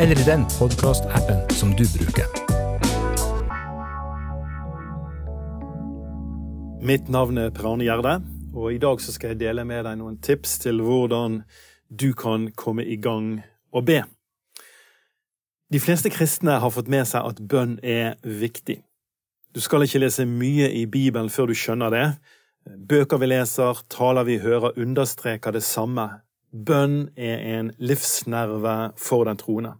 eller i den podkastappen som du bruker. Mitt navn er Per Arne Gjerde, og i dag skal jeg dele med deg noen tips til hvordan du kan komme i gang og be. De fleste kristne har fått med seg at bønn er viktig. Du skal ikke lese mye i Bibelen før du skjønner det. Bøker vi leser, taler vi hører, understreker det samme. Bønn er en livsnerve for den troende.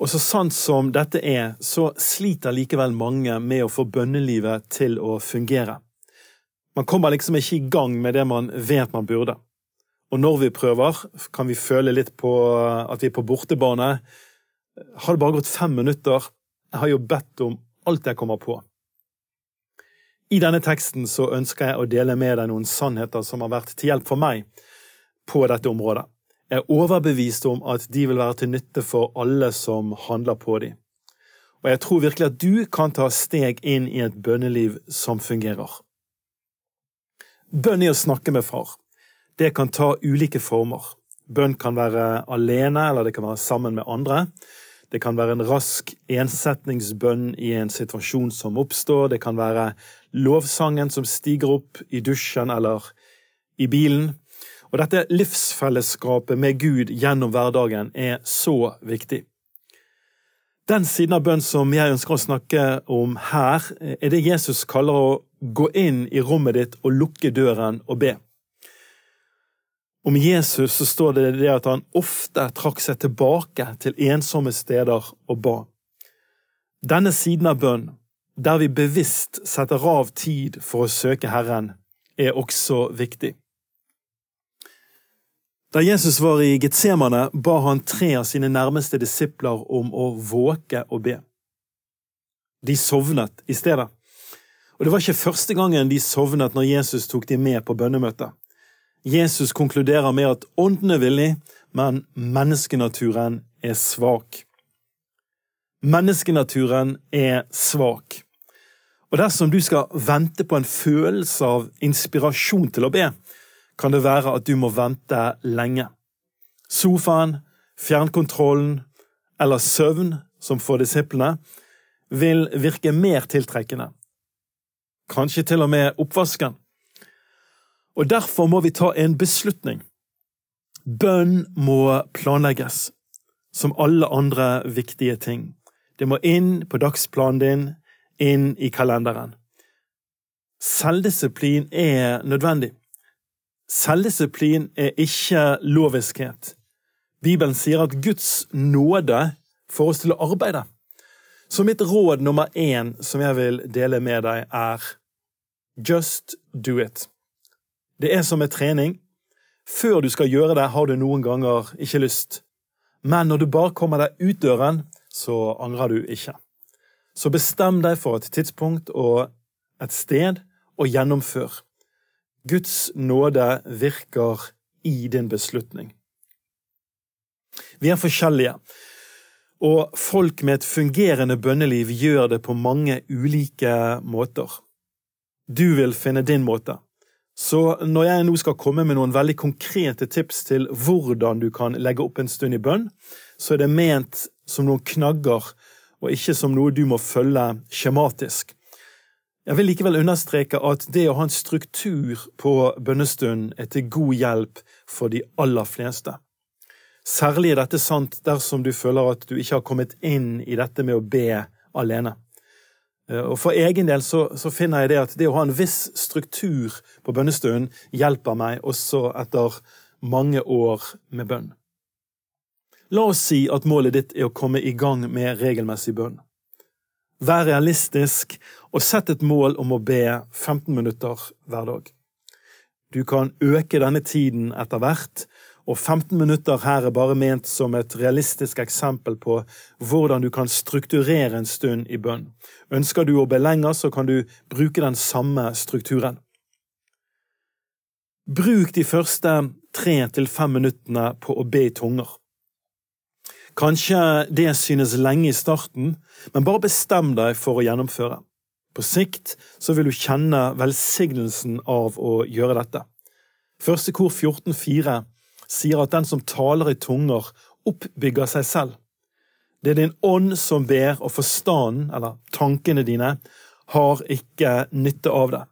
Og så sant som dette er, så sliter likevel mange med å få bønnelivet til å fungere. Man kommer liksom ikke i gang med det man vet man burde. Og når vi prøver, kan vi føle litt på at vi er på bortebane. Har det bare gått fem minutter? Jeg har jo bedt om alt jeg kommer på. I denne teksten så ønsker jeg å dele med deg noen sannheter som har vært til hjelp for meg på dette området er overbevist om at de vil være til nytte for alle som handler på dem. Og jeg tror virkelig at du kan ta steg inn i et bønneliv som fungerer. Bønn er å snakke med far. Det kan ta ulike former. Bønn kan være alene, eller det kan være sammen med andre. Det kan være en rask ensetningsbønn i en situasjon som oppstår. Det kan være lovsangen som stiger opp i dusjen eller i bilen. Og dette livsfellesskapet med Gud gjennom hverdagen er så viktig. Den siden av bønn som jeg ønsker å snakke om her, er det Jesus kaller å gå inn i rommet ditt og lukke døren og be. Om Jesus så står det det at han ofte trakk seg tilbake til ensomme steder og ba. Denne siden av bønn, der vi bevisst setter av tid for å søke Herren, er også viktig. Da Jesus var i Getsemane, ba han tre av sine nærmeste disipler om å våke og be. De sovnet i stedet. Og det var ikke første gangen de sovnet når Jesus tok dem med på bønnemøtet. Jesus konkluderer med at ånden er villig, men menneskenaturen er svak. Menneskenaturen er svak. Og dersom du skal vente på en følelse av inspirasjon til å be, kan det være at du må vente lenge. Sofaen, fjernkontrollen eller søvn, som for disiplene, vil virke mer tiltrekkende. Kanskje til og med oppvasken. Og derfor må vi ta en beslutning. Bønn må planlegges, som alle andre viktige ting. Det må inn på dagsplanen din, inn i kalenderen. Selvdisiplin er nødvendig. Selvdisiplin er ikke loviskhet. Bibelen sier at Guds nåde får oss til å arbeide. Så mitt råd nummer én som jeg vil dele med deg, er just do it. Det er som med trening. Før du skal gjøre det, har du noen ganger ikke lyst. Men når du bare kommer deg ut døren, så angrer du ikke. Så bestem deg for et tidspunkt og et sted, og gjennomfør. Guds nåde virker i din beslutning. Vi er forskjellige, og folk med et fungerende bønneliv gjør det på mange ulike måter. Du vil finne din måte. Så når jeg nå skal komme med noen veldig konkrete tips til hvordan du kan legge opp en stund i bønn, så er det ment som noen knagger, og ikke som noe du må følge skjematisk. Jeg vil likevel understreke at det å ha en struktur på bønnestunden er til god hjelp for de aller fleste. Særlig er dette sant dersom du føler at du ikke har kommet inn i dette med å be alene. Eh, og For egen del så, så finner jeg det at det å ha en viss struktur på bønnestunden hjelper meg også etter mange år med bønn. La oss si at målet ditt er å komme i gang med regelmessig bønn. Vær realistisk og sett et mål om å be 15 minutter hver dag. Du kan øke denne tiden etter hvert, og 15 minutter her er bare ment som et realistisk eksempel på hvordan du kan strukturere en stund i bønn. Ønsker du å be lenger, så kan du bruke den samme strukturen. Bruk de første tre til fem minuttene på å be i tunger. Kanskje det synes lenge i starten, men bare bestem deg for å gjennomføre. På sikt så vil du kjenne velsignelsen av å gjøre dette. Første kor 14,4 sier at den som taler i tunger, oppbygger seg selv. Det er din ånd som ber, og forstanden, eller tankene dine, har ikke nytte av det.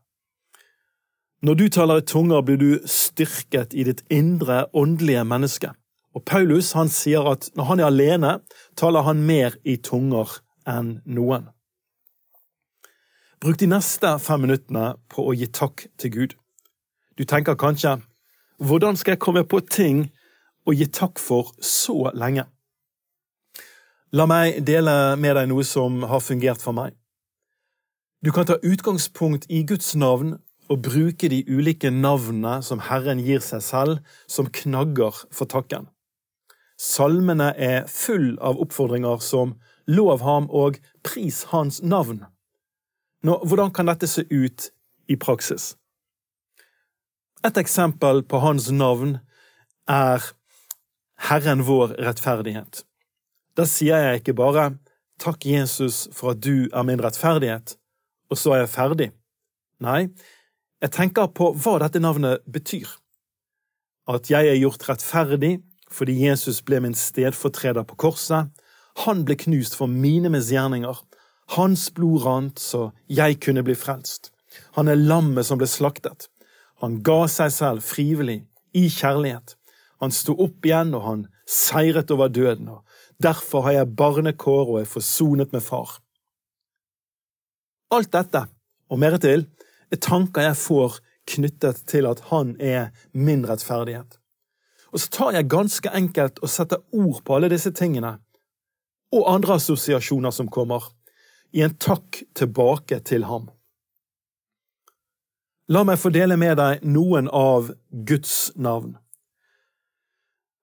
Når du taler i tunger, blir du styrket i ditt indre åndelige menneske. Og Paulus han sier at når han er alene, taler han mer i tunger enn noen. Bruk de neste fem minuttene på å gi takk til Gud. Du tenker kanskje hvordan skal jeg komme på ting å gi takk for så lenge? La meg dele med deg noe som har fungert for meg. Du kan ta utgangspunkt i Guds navn og bruke de ulike navnene som Herren gir seg selv, som knagger for takken. Salmene er full av oppfordringer som lov ham og pris hans navn. Nå, hvordan kan dette se ut i praksis? Et eksempel på hans navn er Herren vår rettferdighet. Da sier jeg ikke bare Takk, Jesus, for at du er min rettferdighet, og så er jeg ferdig. Nei, jeg tenker på hva dette navnet betyr. At jeg er gjort rettferdig fordi Jesus ble min stedfortreder på korset. Han ble knust for mine misgjerninger. Hans blod rant så jeg kunne bli frelst. Han er lammet som ble slaktet. Han ga seg selv frivillig, i kjærlighet. Han sto opp igjen, og han seiret over døden. og Derfor har jeg barnekår og er forsonet med far. Alt dette, og mer til, er tanker jeg får knyttet til at han er min rettferdighet. Og så tar jeg ganske enkelt og setter ord på alle disse tingene, og andre assosiasjoner som kommer, i en takk tilbake til ham. La meg få dele med deg noen av Guds navn.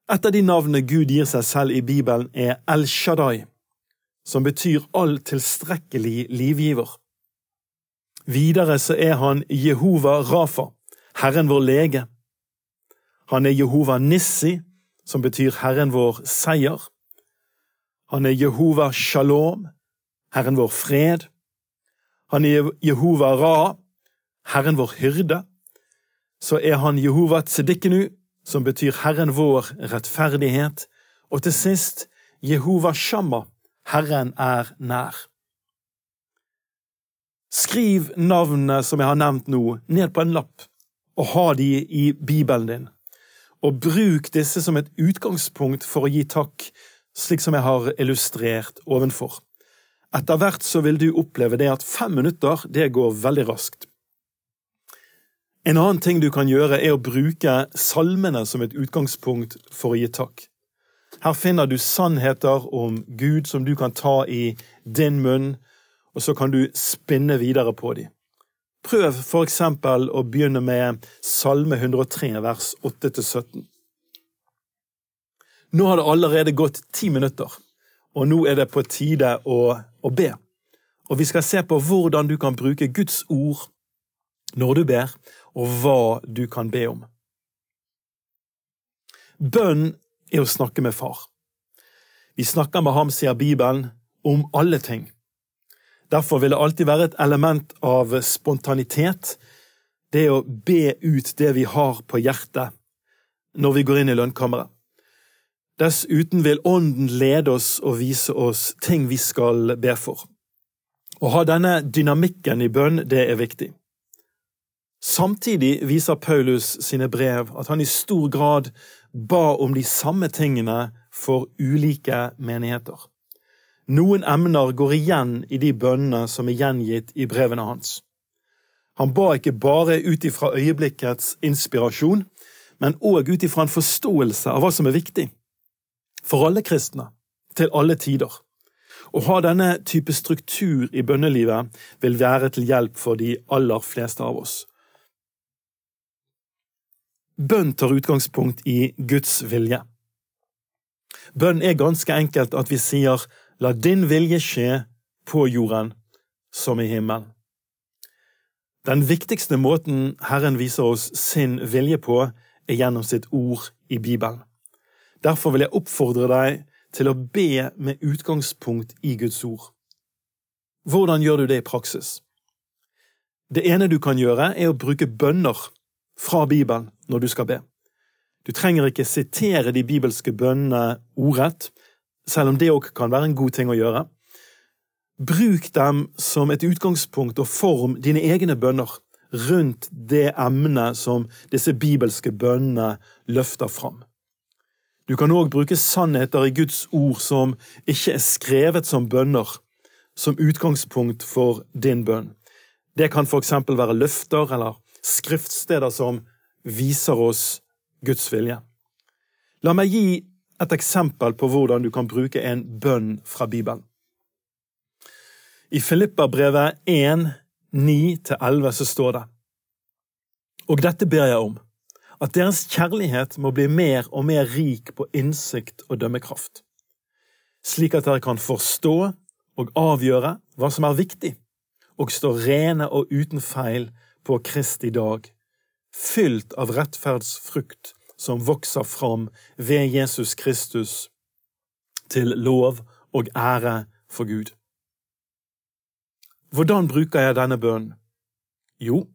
Et av de navnene Gud gir seg selv i Bibelen, er El Shaddai, som betyr all tilstrekkelig livgiver. Videre så er han Jehova Rafa, Herren vår lege. Han er Jehova Nissi, som betyr Herren vår seier. Han er Jehova Shalom, Herren vår fred. Han er Jehova Ra, Herren vår hyrde, så er han Jehova Tzedikkenu, som betyr Herren vår rettferdighet, og til sist Jehova Shamma, Herren er nær. Skriv navnene som jeg har nevnt nå, ned på en lapp, og ha de i Bibelen din. Og bruk disse som et utgangspunkt for å gi takk, slik som jeg har illustrert ovenfor. Etter hvert så vil du oppleve det at fem minutter, det går veldig raskt. En annen ting du kan gjøre, er å bruke salmene som et utgangspunkt for å gi takk. Her finner du sannheter om Gud som du kan ta i din munn, og så kan du spinne videre på dem. Prøv for eksempel å begynne med Salme 103, vers 8-17. Nå har det allerede gått ti minutter, og nå er det på tide å, å be. Og vi skal se på hvordan du kan bruke Guds ord når du ber, og hva du kan be om. Bønn er å snakke med far. Vi snakker med ham, sier Bibelen, om alle ting. Derfor vil det alltid være et element av spontanitet, det å be ut det vi har på hjertet, når vi går inn i lønnkammeret. Dessuten vil Ånden lede oss og vise oss ting vi skal be for. Å ha denne dynamikken i bønn, det er viktig. Samtidig viser Paulus sine brev at han i stor grad ba om de samme tingene for ulike menigheter. Noen emner går igjen i de bønnene som er gjengitt i brevene hans. Han ba ikke bare ut ifra øyeblikkets inspirasjon, men òg ut ifra en forståelse av hva som er viktig. For alle kristne, til alle tider. Å ha denne type struktur i bønnelivet vil være til hjelp for de aller fleste av oss. Bønn tar utgangspunkt i Guds vilje. Bønn er ganske enkelt at vi sier la din vilje skje på jorden som i himmelen. Den viktigste måten Herren viser oss sin vilje på, er gjennom sitt ord i Bibelen. Derfor vil jeg oppfordre deg til å be med utgangspunkt i Guds ord. Hvordan gjør du det i praksis? Det ene du kan gjøre, er å bruke bønner fra Bibelen når du skal be. Du trenger ikke sitere de bibelske bønnene ordrett, selv om det òg kan være en god ting å gjøre. Bruk dem som et utgangspunkt og form dine egne bønner rundt det emnet som disse bibelske bønnene løfter fram. Du kan òg bruke sannheter i Guds ord som ikke er skrevet som bønner, som utgangspunkt for din bønn. Det kan for eksempel være løfter eller skriftsteder som viser oss Guds vilje. La meg gi et eksempel på hvordan du kan bruke en bønn fra Bibelen. I Filippabrevet 1, 9-11 så står det Og dette ber jeg om, at deres kjærlighet må bli mer og mer rik på innsikt og dømmekraft, slik at dere kan forstå og avgjøre hva som er viktig, og stå rene og uten feil på Kristi dag, fylt av rettferdsfrukt som vokser fram ved Jesus Kristus, til lov og ære for Gud. Hvordan bruker jeg denne bønnen? Jo,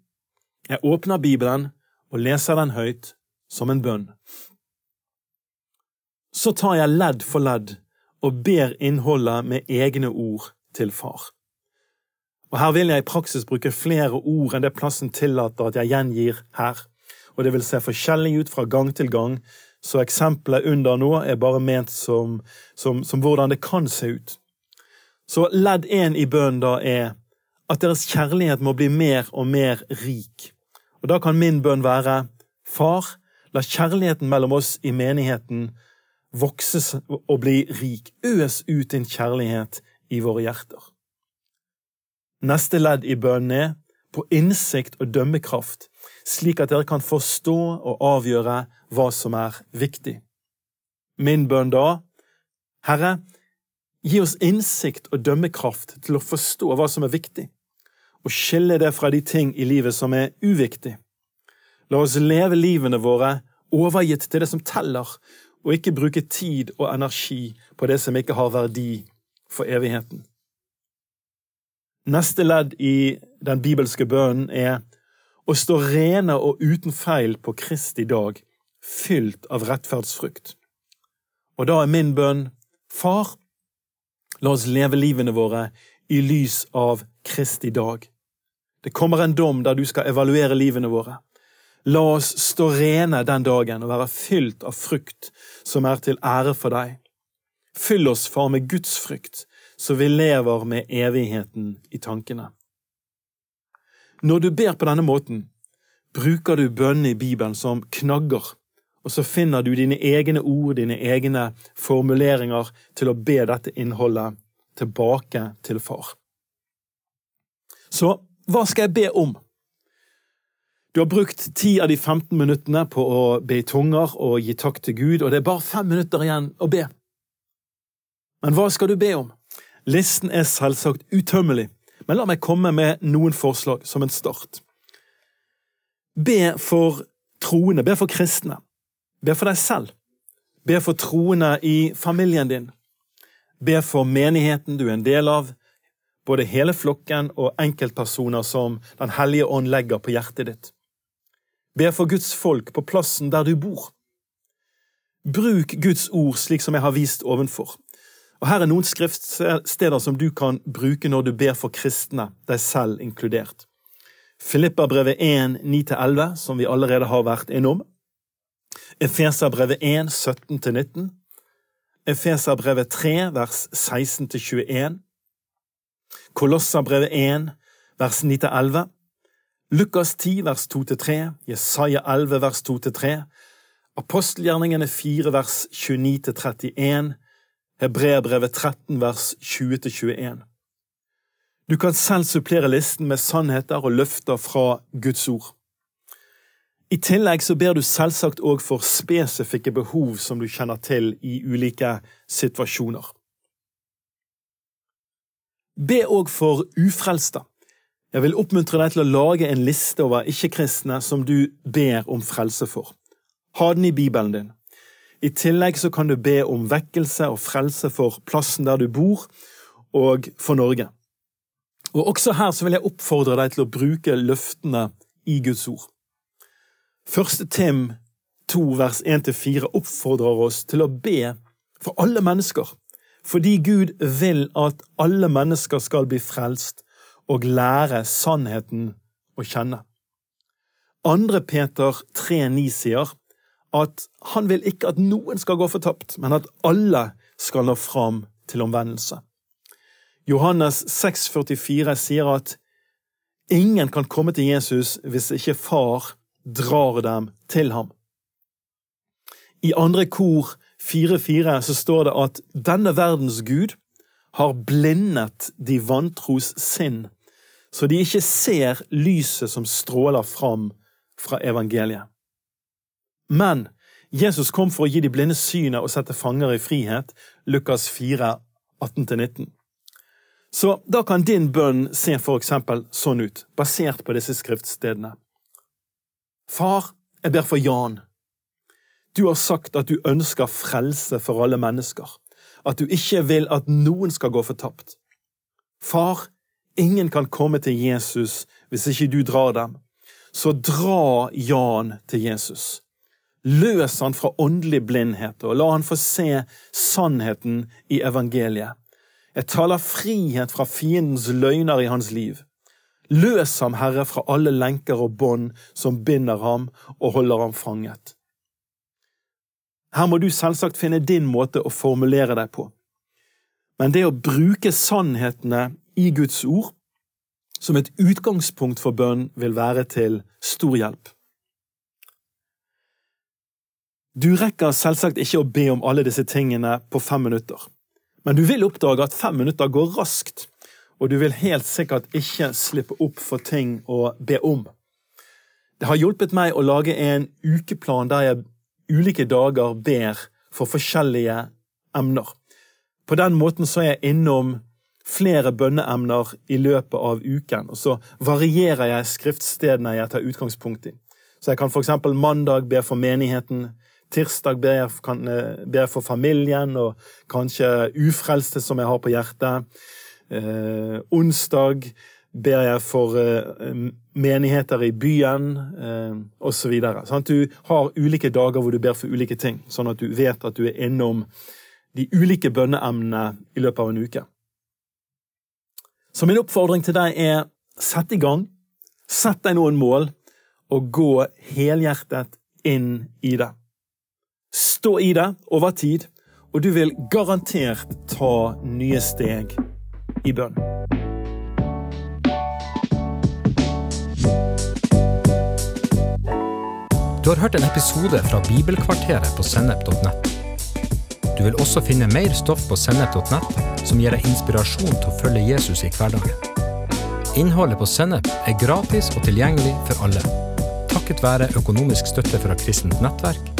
jeg åpner Bibelen og leser den høyt som en bønn. Så tar jeg ledd for ledd og ber innholdet med egne ord til far. Og Her vil jeg i praksis bruke flere ord enn det plassen tillater at jeg gjengir her, og det vil se forskjellig ut fra gang til gang, så eksempelet under nå er bare ment som, som, som hvordan det kan se ut. Så ledd én i bønnen da er at deres kjærlighet må bli mer og mer rik. Og da kan min bønn være Far, la kjærligheten mellom oss i menigheten vokse og bli rik. Øs ut din kjærlighet i våre hjerter. Neste ledd i bønnen er på innsikt og dømmekraft, slik at dere kan forstå og avgjøre hva som er viktig. Min bønn da, Herre, gi oss innsikt og dømmekraft til å forstå hva som er viktig, og skille det fra de ting i livet som er uviktig. La oss leve livene våre overgitt til det som teller, og ikke bruke tid og energi på det som ikke har verdi for evigheten. Neste ledd i den bibelske bønnen er å stå rene og uten feil på Kristi dag, fylt av rettferdsfrukt. Og da er min bønn, Far, la oss leve livene våre i lys av Kristi dag. Det kommer en dom der du skal evaluere livene våre. La oss stå rene den dagen og være fylt av frukt som er til ære for deg. Fyll oss, far, med Guds frykt, så vi lever med evigheten i tankene. Når du ber på denne måten, bruker du bønnene i Bibelen som knagger, og så finner du dine egne ord, dine egne formuleringer til å be dette innholdet tilbake til far. Så hva skal jeg be om? Du har brukt ti av de 15 minuttene på å be i tunger og gi takk til Gud, og det er bare fem minutter igjen å be. Men hva skal du be om? Listen er selvsagt utømmelig, men la meg komme med noen forslag som en start. Be for troende, be for kristne. Be for deg selv. Be for troende i familien din. Be for menigheten du er en del av, både hele flokken og enkeltpersoner som Den hellige ånd legger på hjertet ditt. Be for Guds folk på plassen der du bor. Bruk Guds ord slik som jeg har vist ovenfor. Og Her er noen skriftsteder som du kan bruke når du ber for kristne, deg selv inkludert. Filipperbrevet 1, 9-11, som vi allerede har vært innom. Efeserbrevet 1, 17-19. Efeserbrevet 3, vers 16-21. Kolosserbrevet 1, vers 9-11. Lukas 10, vers 2-3. Jesaja 11, vers 2-3. Apostelgjerningene 4, vers 29-31. Hebreerbrevet 13, vers 20-21. Du kan selv supplere listen med sannheter og løfter fra Guds ord. I tillegg så ber du selvsagt òg for spesifikke behov som du kjenner til i ulike situasjoner. Be òg for ufrelste. Jeg vil oppmuntre deg til å lage en liste over ikke-kristne som du ber om frelse for. Ha den i Bibelen din. I tillegg så kan du be om vekkelse og frelse for plassen der du bor, og for Norge. Og Også her så vil jeg oppfordre deg til å bruke løftene i Guds ord. Første Tim 2 vers 1-4 oppfordrer oss til å be for alle mennesker, fordi Gud vil at alle mennesker skal bli frelst og lære sannheten å kjenne. Andre Peter 3,9 sier at han vil ikke at noen skal gå fortapt, men at alle skal nå fram til omvendelse. Johannes 6,44 sier at ingen kan komme til Jesus hvis ikke far drar dem til ham. I andre kor 4,4 så står det at denne verdens Gud har blindet de vantros sinn, så de ikke ser lyset som stråler fram fra evangeliet. Men Jesus kom for å gi de blinde synet og sette fanger i frihet, Lukas 4, 18-19. Så da kan din bønn se for eksempel sånn ut, basert på disse skriftstedene. Far, jeg ber for Jan. Du har sagt at du ønsker frelse for alle mennesker, at du ikke vil at noen skal gå fortapt. Far, ingen kan komme til Jesus hvis ikke du drar dem. Så dra Jan til Jesus. Løs han fra åndelig blindhet, og la han få se sannheten i evangeliet. Jeg taler frihet fra fiendens løgner i hans liv. Løs ham, Herre, fra alle lenker og bånd som binder ham og holder ham fanget. Her må du selvsagt finne din måte å formulere deg på, men det å bruke sannhetene i Guds ord som et utgangspunkt for bønn vil være til stor hjelp. Du rekker selvsagt ikke å be om alle disse tingene på fem minutter. Men du vil oppdage at fem minutter går raskt, og du vil helt sikkert ikke slippe opp for ting å be om. Det har hjulpet meg å lage en ukeplan der jeg ulike dager ber for forskjellige emner. På den måten så er jeg innom flere bønneemner i løpet av uken, og så varierer jeg skriftstedene jeg tar utgangspunkt i. Så jeg kan eksempel mandag be for menigheten, Tirsdag ber jeg, kan, eh, ber jeg for familien og kanskje ufrelste som jeg har på hjertet. Eh, onsdag ber jeg for eh, menigheter i byen, eh, osv. Sånn du har ulike dager hvor du ber for ulike ting, sånn at du vet at du er innom de ulike bønneemnene i løpet av en uke. Så min oppfordring til deg er sett i gang, sett deg noen mål, og gå helhjertet inn i det. Stå i det over tid, og du vil garantert ta nye steg i bønn. Du har hørt en episode fra Bibelkvarteret på sennep.nett. Du vil også finne mer stoff på sennep.nett som gir deg inspirasjon til å følge Jesus i hverdagen. Innholdet på Sennep er gratis og tilgjengelig for alle, takket være økonomisk støtte fra kristent nettverk